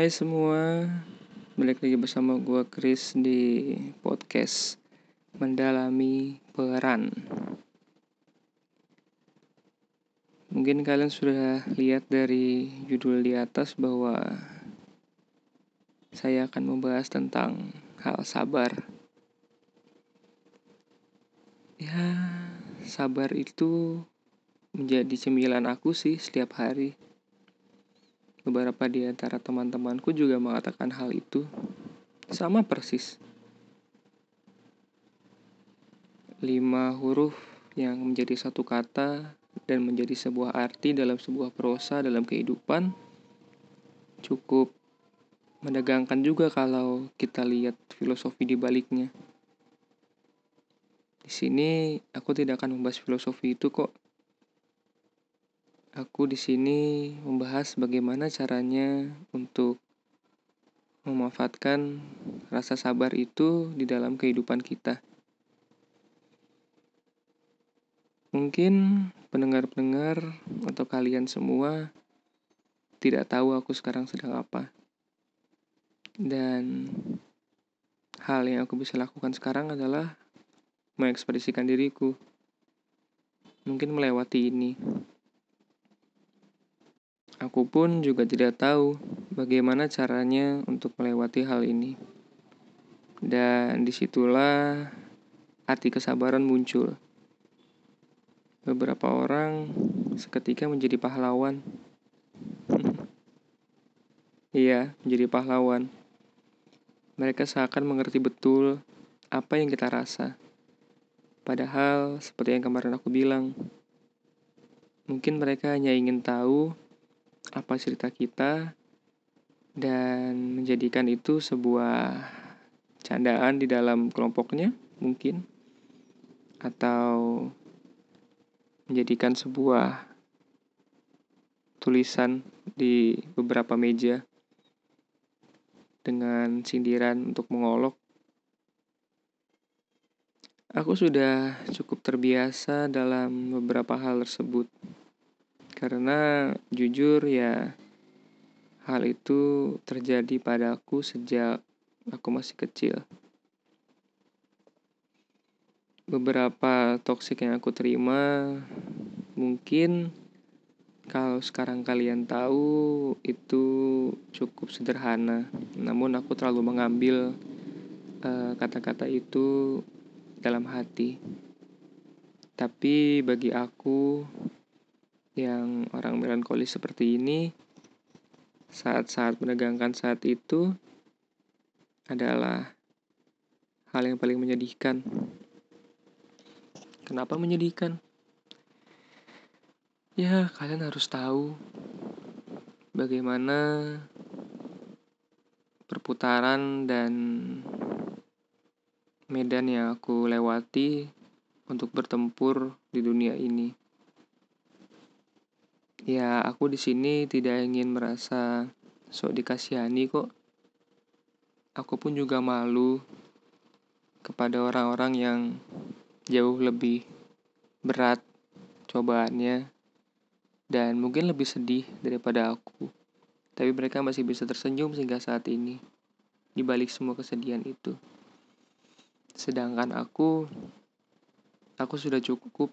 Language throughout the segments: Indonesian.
Hai semua, balik lagi bersama gue Chris di podcast Mendalami Peran. Mungkin kalian sudah lihat dari judul di atas bahwa saya akan membahas tentang hal sabar. Ya, sabar itu menjadi cemilan aku sih setiap hari Beberapa di antara teman-temanku juga mengatakan hal itu. Sama persis. Lima huruf yang menjadi satu kata dan menjadi sebuah arti dalam sebuah prosa dalam kehidupan cukup menegangkan juga kalau kita lihat filosofi di baliknya. Di sini aku tidak akan membahas filosofi itu kok. Aku di sini membahas bagaimana caranya untuk memanfaatkan rasa sabar itu di dalam kehidupan kita. Mungkin pendengar-pendengar atau kalian semua tidak tahu aku sekarang sedang apa. Dan hal yang aku bisa lakukan sekarang adalah mengekspresikan diriku. Mungkin melewati ini. Aku pun juga tidak tahu bagaimana caranya untuk melewati hal ini. Dan di situlah arti kesabaran muncul. Beberapa orang seketika menjadi pahlawan. Iya, menjadi pahlawan. Mereka seakan mengerti betul apa yang kita rasa. Padahal, seperti yang kemarin aku bilang, mungkin mereka hanya ingin tahu apa cerita kita dan menjadikan itu sebuah candaan di dalam kelompoknya mungkin atau menjadikan sebuah tulisan di beberapa meja dengan sindiran untuk mengolok Aku sudah cukup terbiasa dalam beberapa hal tersebut. Karena jujur ya hal itu terjadi padaku sejak aku masih kecil. Beberapa toksik yang aku terima mungkin kalau sekarang kalian tahu itu cukup sederhana. Namun aku terlalu mengambil eh, kata-kata uh, itu dalam hati. Tapi bagi aku yang orang melankolis seperti ini, saat-saat menegangkan saat itu adalah hal yang paling menyedihkan. Kenapa menyedihkan? Ya, kalian harus tahu bagaimana perputaran dan medan yang aku lewati untuk bertempur di dunia ini. Ya, aku di sini tidak ingin merasa sok dikasihani kok. Aku pun juga malu kepada orang-orang yang jauh lebih berat cobaannya dan mungkin lebih sedih daripada aku. Tapi mereka masih bisa tersenyum sehingga saat ini di balik semua kesedihan itu. Sedangkan aku aku sudah cukup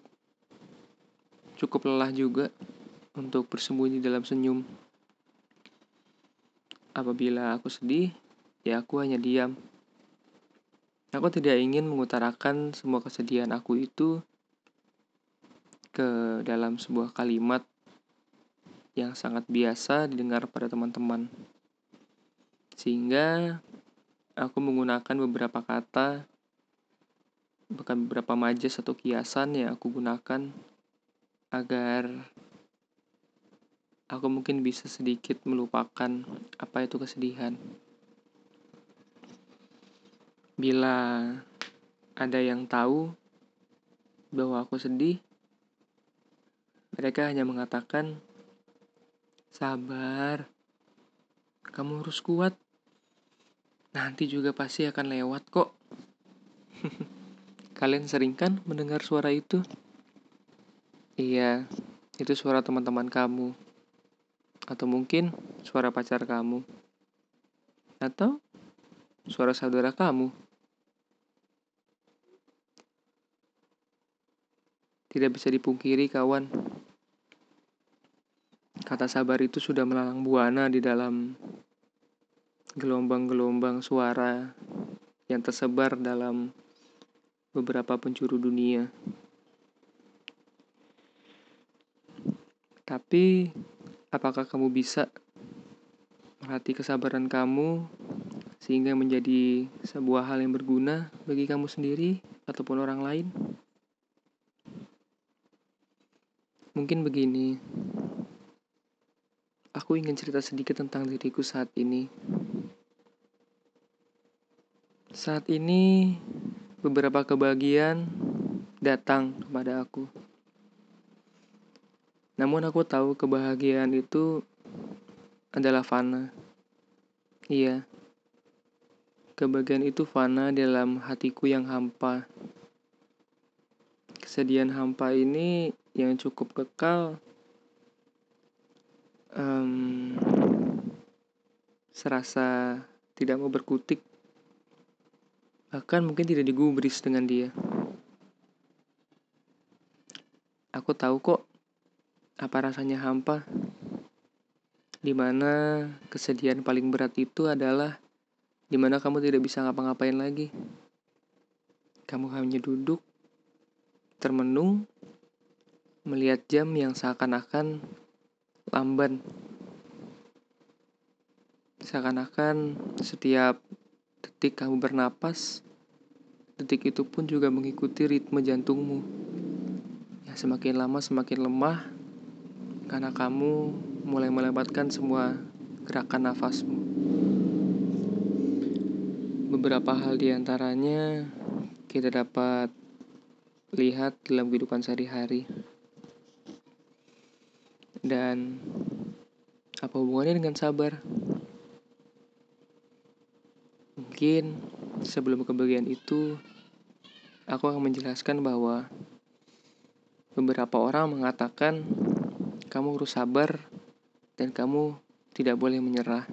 cukup lelah juga untuk bersembunyi dalam senyum. Apabila aku sedih, ya aku hanya diam. Aku tidak ingin mengutarakan semua kesedihan aku itu ke dalam sebuah kalimat yang sangat biasa didengar pada teman-teman. Sehingga aku menggunakan beberapa kata bahkan beberapa majas atau kiasan yang aku gunakan agar aku mungkin bisa sedikit melupakan apa itu kesedihan. Bila ada yang tahu bahwa aku sedih, mereka hanya mengatakan, "Sabar, kamu harus kuat. Nanti juga pasti akan lewat kok." Kalian sering kan mendengar suara itu? Iya, itu suara teman-teman kamu atau mungkin suara pacar kamu. Atau suara saudara kamu? Tidak bisa dipungkiri, kawan. Kata sabar itu sudah melalang buana di dalam gelombang-gelombang suara yang tersebar dalam beberapa penjuru dunia. Tapi, apakah kamu bisa melatih kesabaran kamu sehingga menjadi sebuah hal yang berguna bagi kamu sendiri ataupun orang lain? Mungkin begini, aku ingin cerita sedikit tentang diriku saat ini. Saat ini, beberapa kebahagiaan datang kepada aku. Namun aku tahu kebahagiaan itu adalah fana. Iya. Kebahagiaan itu fana dalam hatiku yang hampa. Kesedihan hampa ini yang cukup kekal um, serasa tidak mau berkutik bahkan mungkin tidak digubris dengan dia aku tahu kok apa rasanya hampa? Di mana kesedihan paling berat itu adalah di mana kamu tidak bisa ngapa-ngapain lagi. Kamu hanya duduk, termenung, melihat jam yang seakan-akan lamban. Seakan-akan setiap detik kamu bernapas, detik itu pun juga mengikuti ritme jantungmu. Yang semakin lama semakin lemah, karena kamu mulai melewatkan semua gerakan nafasmu. Beberapa hal di antaranya kita dapat lihat dalam kehidupan sehari-hari. Dan apa hubungannya dengan sabar? Mungkin sebelum kebagian itu, aku akan menjelaskan bahwa beberapa orang mengatakan kamu harus sabar dan kamu tidak boleh menyerah.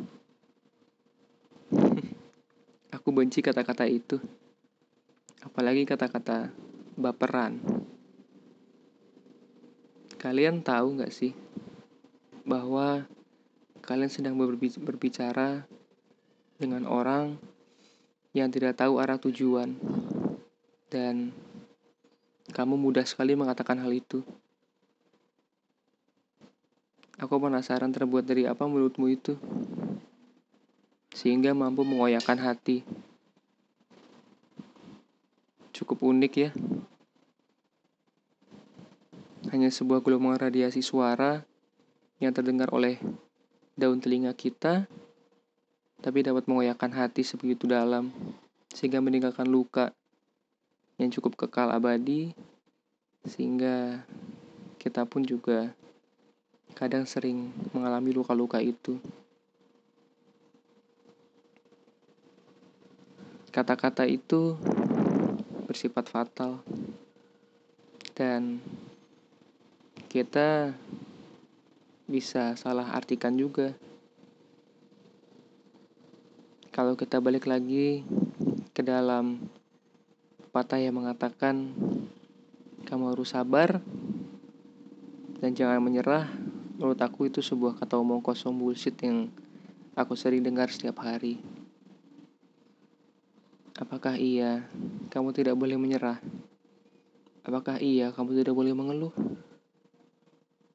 Aku benci kata-kata itu. Apalagi kata-kata baperan. Kalian tahu nggak sih bahwa kalian sedang berbicara dengan orang yang tidak tahu arah tujuan dan kamu mudah sekali mengatakan hal itu. Aku penasaran terbuat dari apa mulutmu itu, sehingga mampu mengoyakkan hati. Cukup unik ya. Hanya sebuah gelombang radiasi suara yang terdengar oleh daun telinga kita, tapi dapat mengoyakkan hati sebegitu dalam, sehingga meninggalkan luka yang cukup kekal abadi, sehingga kita pun juga kadang sering mengalami luka-luka itu. Kata-kata itu bersifat fatal, dan kita bisa salah artikan juga. Kalau kita balik lagi ke dalam patah yang mengatakan, "Kamu harus sabar dan jangan menyerah." Menurut aku itu sebuah kata omong kosong bullshit yang aku sering dengar setiap hari. Apakah iya kamu tidak boleh menyerah? Apakah iya kamu tidak boleh mengeluh?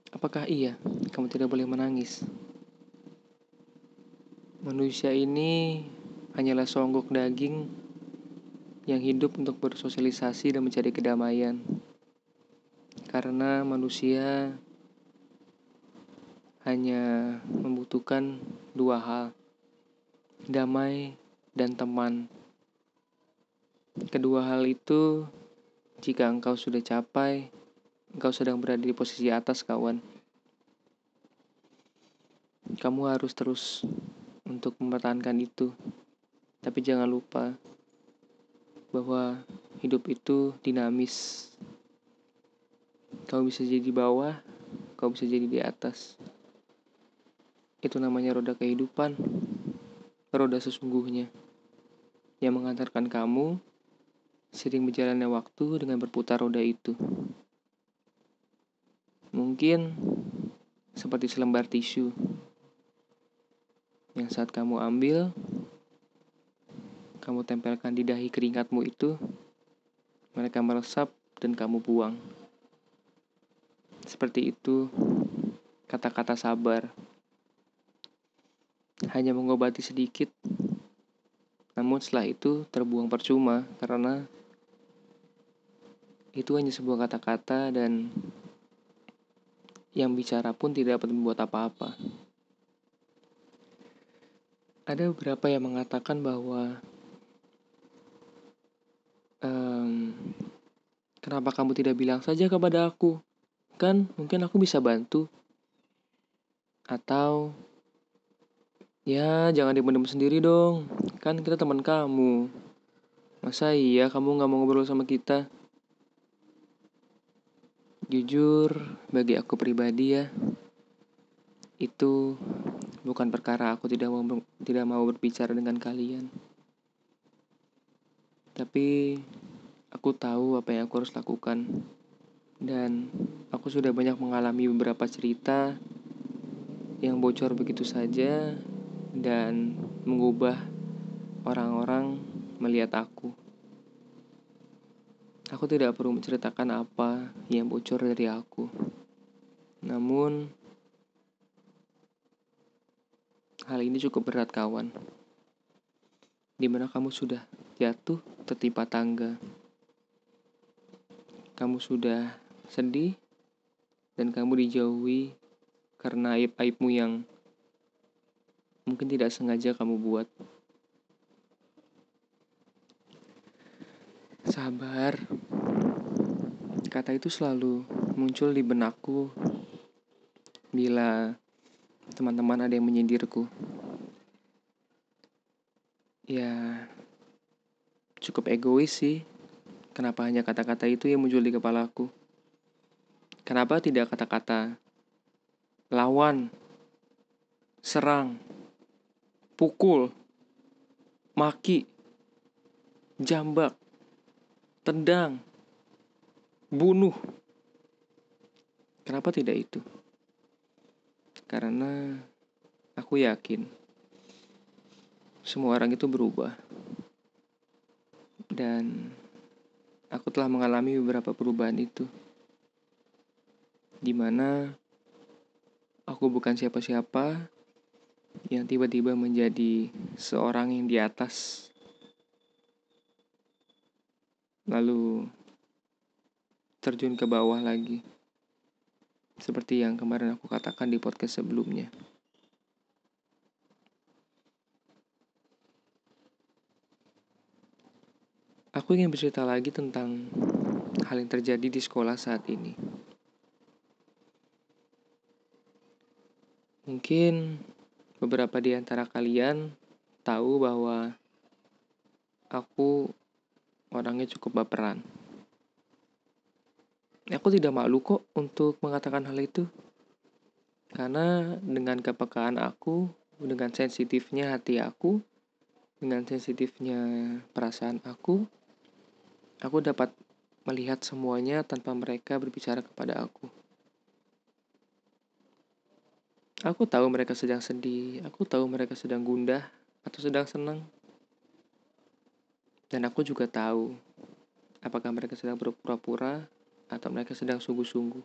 Apakah iya kamu tidak boleh menangis? Manusia ini hanyalah songgok daging yang hidup untuk bersosialisasi dan mencari kedamaian. Karena manusia hanya membutuhkan dua hal, damai dan teman. Kedua hal itu, jika engkau sudah capai, engkau sedang berada di posisi atas, kawan. Kamu harus terus untuk mempertahankan itu, tapi jangan lupa bahwa hidup itu dinamis. Kau bisa jadi di bawah, kau bisa jadi di atas. Itu namanya roda kehidupan. roda sesungguhnya yang mengantarkan kamu sering berjalannya waktu dengan berputar roda itu. Mungkin seperti selembar tisu yang saat kamu ambil, kamu tempelkan di dahi keringatmu itu, mereka meresap dan kamu buang. Seperti itu kata-kata sabar. Hanya mengobati sedikit, namun setelah itu terbuang percuma karena itu hanya sebuah kata-kata dan yang bicara pun tidak dapat membuat apa-apa. Ada beberapa yang mengatakan bahwa um, kenapa kamu tidak bilang saja kepada aku? Kan mungkin aku bisa bantu. Atau ya jangan dipendam sendiri dong. Kan kita teman kamu. Masa iya kamu nggak mau ngobrol sama kita? Jujur, bagi aku pribadi ya, itu bukan perkara aku tidak mau tidak mau berbicara dengan kalian. Tapi aku tahu apa yang aku harus lakukan dan aku sudah banyak mengalami beberapa cerita yang bocor begitu saja dan mengubah orang-orang melihat aku. Aku tidak perlu menceritakan apa yang bocor dari aku. Namun, hal ini cukup berat kawan. Di mana kamu sudah jatuh tertimpa tangga. Kamu sudah sedih dan kamu dijauhi karena aib-aibmu yang mungkin tidak sengaja kamu buat. Sabar. Kata itu selalu muncul di benakku bila teman-teman ada yang menyindirku. Ya, cukup egois sih. Kenapa hanya kata-kata itu yang muncul di kepalaku? Kenapa tidak kata-kata lawan, serang, pukul, maki, jambak, tendang, bunuh? Kenapa tidak itu? Karena aku yakin semua orang itu berubah. Dan aku telah mengalami beberapa perubahan itu di mana aku bukan siapa-siapa yang tiba-tiba menjadi seorang yang di atas, lalu terjun ke bawah lagi, seperti yang kemarin aku katakan di podcast sebelumnya. Aku ingin bercerita lagi tentang hal yang terjadi di sekolah saat ini. Mungkin beberapa di antara kalian tahu bahwa aku orangnya cukup baperan. Aku tidak malu kok untuk mengatakan hal itu. Karena dengan kepekaan aku, dengan sensitifnya hati aku, dengan sensitifnya perasaan aku, aku dapat melihat semuanya tanpa mereka berbicara kepada aku. Aku tahu mereka sedang sedih, aku tahu mereka sedang gundah atau sedang senang. Dan aku juga tahu apakah mereka sedang berpura-pura atau mereka sedang sungguh-sungguh.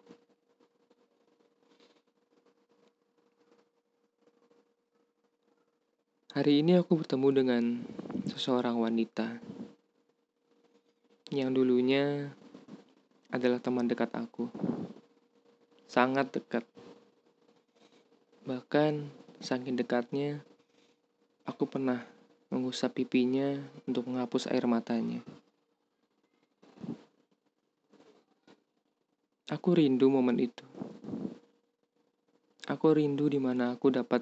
Hari ini aku bertemu dengan seseorang wanita yang dulunya adalah teman dekat aku. Sangat dekat. Bahkan saking dekatnya, aku pernah mengusap pipinya untuk menghapus air matanya. Aku rindu momen itu. Aku rindu di mana aku dapat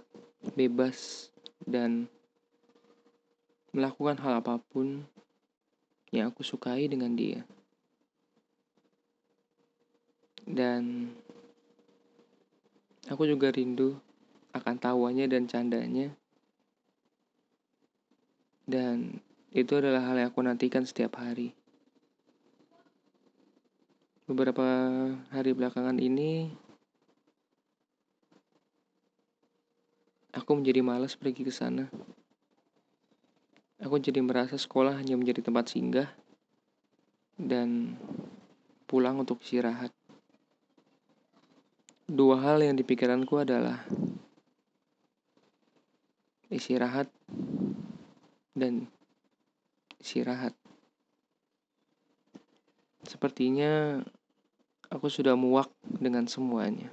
bebas dan melakukan hal apa pun yang aku sukai dengan dia. Dan aku juga rindu akan tawanya dan candanya Dan itu adalah hal yang aku nantikan setiap hari. Beberapa hari belakangan ini, aku menjadi malas pergi ke sana. Aku jadi merasa sekolah hanya menjadi tempat singgah dan pulang untuk istirahat. Dua hal yang dipikiranku adalah istirahat dan istirahat. Sepertinya aku sudah muak dengan semuanya.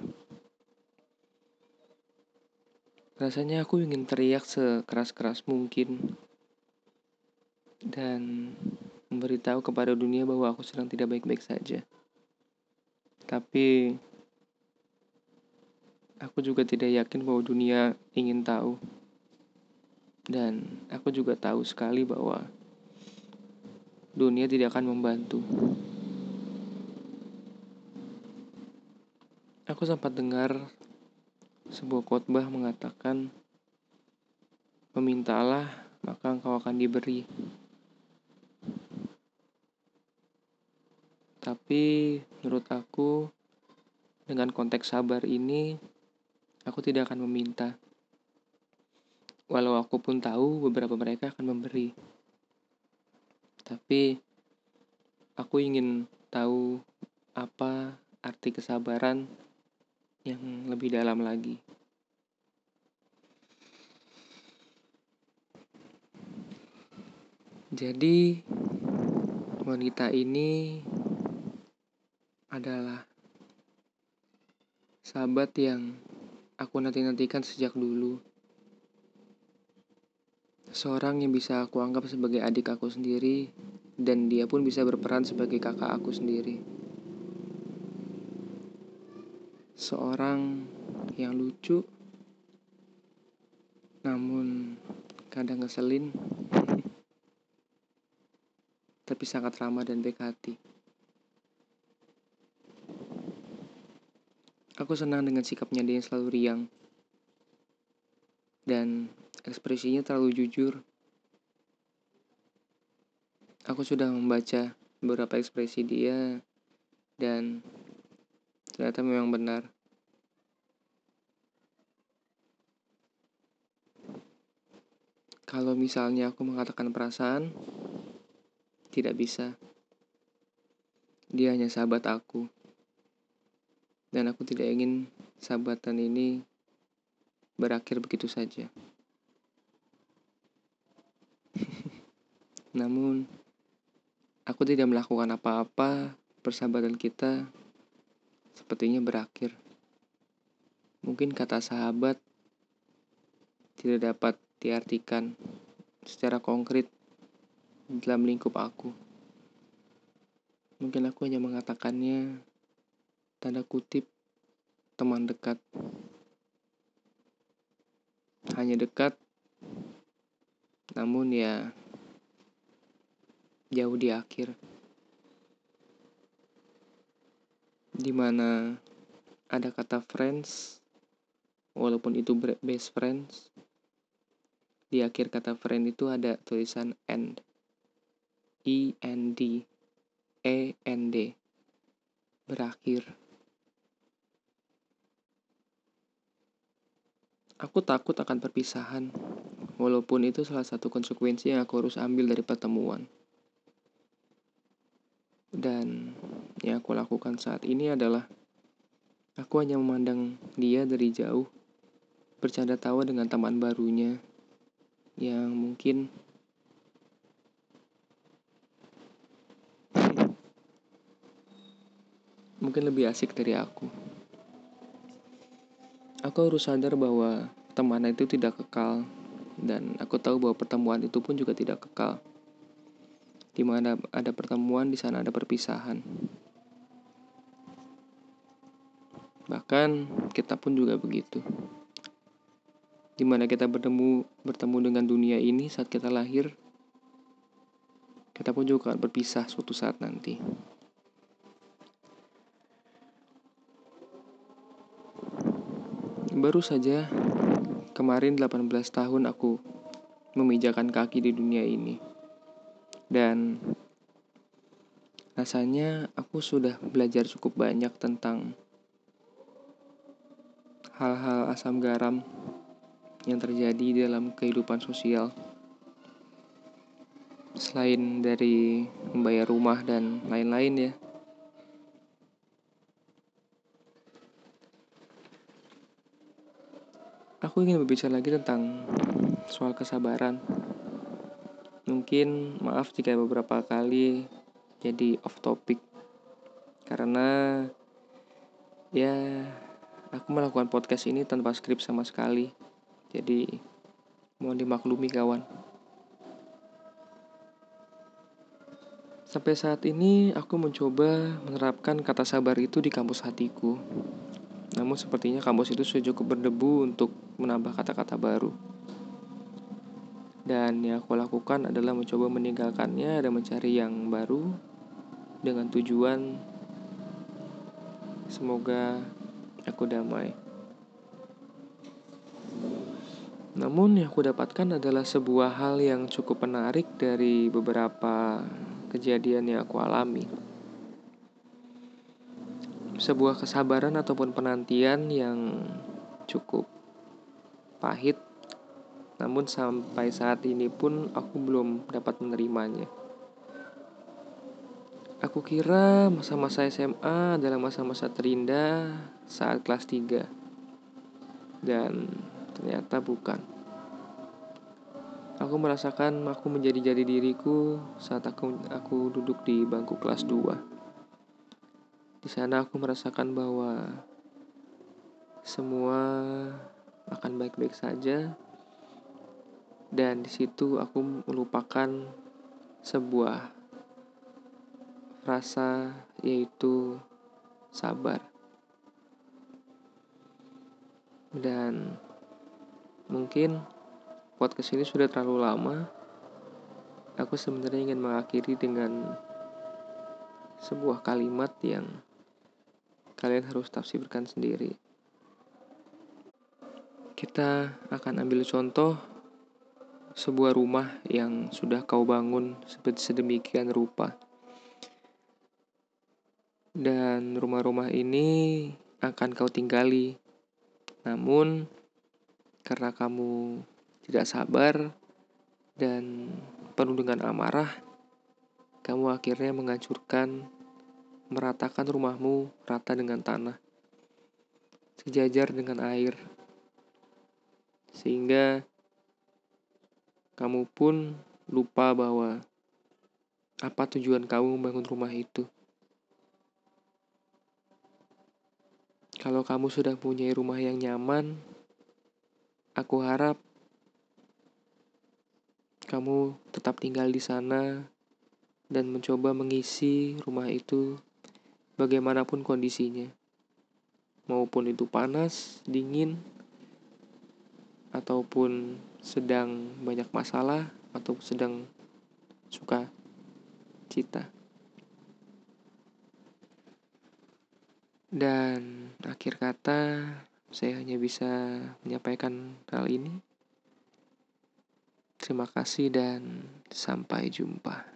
Rasanya aku ingin teriak sekeras-keras mungkin dan memberitahu kepada dunia bahwa aku sedang tidak baik-baik saja. Tapi aku juga tidak yakin bahwa dunia ingin tahu. Dan aku juga tahu sekali bahwa dunia tidak akan membantu. Aku sempat dengar sebuah khotbah mengatakan, "Memintalah, maka engkau akan diberi." Tapi menurut aku, dengan konteks sabar ini, aku tidak akan meminta. Walau aku pun tahu beberapa mereka akan memberi. Tapi aku ingin tahu apa arti kesabaran yang lebih dalam lagi. Jadi, wanita ini adalah sahabat yang aku nanti-nantikan sejak dulu. Seorang yang bisa aku anggap sebagai adik aku sendiri, dan dia pun bisa berperan sebagai kakak aku sendiri. Seorang yang lucu, namun kadang ngeselin, tapi sangat ramah dan baik hati. Aku senang dengan sikapnya dia yang selalu riang. Dan ekspresinya terlalu jujur. Aku sudah membaca beberapa ekspresi dia dan ternyata memang benar. Kalau misalnya aku mengatakan perasaan, tidak bisa. Dia hanya sahabat aku. Dan aku tidak ingin sahabatan ini berakhir begitu saja. Namun, aku tidak melakukan apa-apa, persahabatan kita sepertinya berakhir. Mungkin kata sahabat tidak dapat diartikan secara konkret dalam lingkup aku. Mungkin aku hanya mengatakannya tanda kutip teman dekat. Hanya dekat, namun ya jauh di akhir. Di mana ada kata friends, walaupun itu best friends, di akhir kata friend itu ada tulisan end. E N D E N D berakhir. Aku takut akan perpisahan, walaupun itu salah satu konsekuensi yang aku harus ambil dari pertemuan. Dan yang aku lakukan saat ini adalah aku hanya memandang dia dari jauh, bercanda tawa dengan teman barunya yang mungkin mungkin lebih asik dari aku. Aku harus sadar bahwa teman itu tidak kekal dan aku tahu bahwa pertemuan itu pun juga tidak kekal. Di mana ada pertemuan, di sana ada perpisahan. Bahkan kita pun juga begitu. Di mana kita bertemu bertemu dengan dunia ini saat kita lahir, kita pun juga akan berpisah suatu saat nanti. Baru saja kemarin 18 tahun aku memijakan kaki di dunia ini. Dan rasanya aku sudah belajar cukup banyak tentang hal-hal asam garam yang terjadi dalam kehidupan sosial. Selain dari membayar rumah dan lain-lain ya. Aku ingin berbicara lagi tentang soal kesabaran. Mungkin maaf jika beberapa kali jadi off topic karena ya aku melakukan podcast ini tanpa skrip sama sekali. Jadi mohon dimaklumi kawan. Sampai saat ini aku mencoba menerapkan kata sabar itu di kampus hatiku. Namun sepertinya kampus itu sudah cukup berdebu untuk menambah kata-kata baru. Dan yang aku lakukan adalah mencoba meninggalkannya dan mencari yang baru dengan tujuan semoga aku damai. Namun yang aku dapatkan adalah sebuah hal yang cukup menarik dari beberapa kejadian yang aku alami. Sebuah kesabaran ataupun penantian yang cukup pahit namun sampai saat ini pun aku belum dapat menerimanya. Aku kira masa-masa SMA adalah masa-masa terindah saat kelas 3. Dan ternyata bukan. Aku merasakan aku menjadi jadi diriku saat aku aku duduk di bangku kelas 2. Di sana aku merasakan bahwa semua akan baik-baik saja dan di situ aku melupakan sebuah rasa yaitu sabar. Dan mungkin podcast ini sudah terlalu lama. Aku sebenarnya ingin mengakhiri dengan sebuah kalimat yang kalian harus tafsirkan sendiri. Kita akan ambil contoh sebuah rumah yang sudah kau bangun sedemikian rupa. Dan rumah-rumah ini akan kau tinggali. Namun, karena kamu tidak sabar dan penuh dengan amarah, kamu akhirnya menghancurkan, meratakan rumahmu rata dengan tanah, sejajar dengan air, sehingga kamu pun lupa bahwa apa tujuan kamu membangun rumah itu. Kalau kamu sudah punya rumah yang nyaman, aku harap kamu tetap tinggal di sana dan mencoba mengisi rumah itu bagaimanapun kondisinya. Maupun itu panas, dingin, ataupun sedang banyak masalah atau sedang suka cita. Dan akhir kata, saya hanya bisa menyampaikan hal ini. Terima kasih dan sampai jumpa.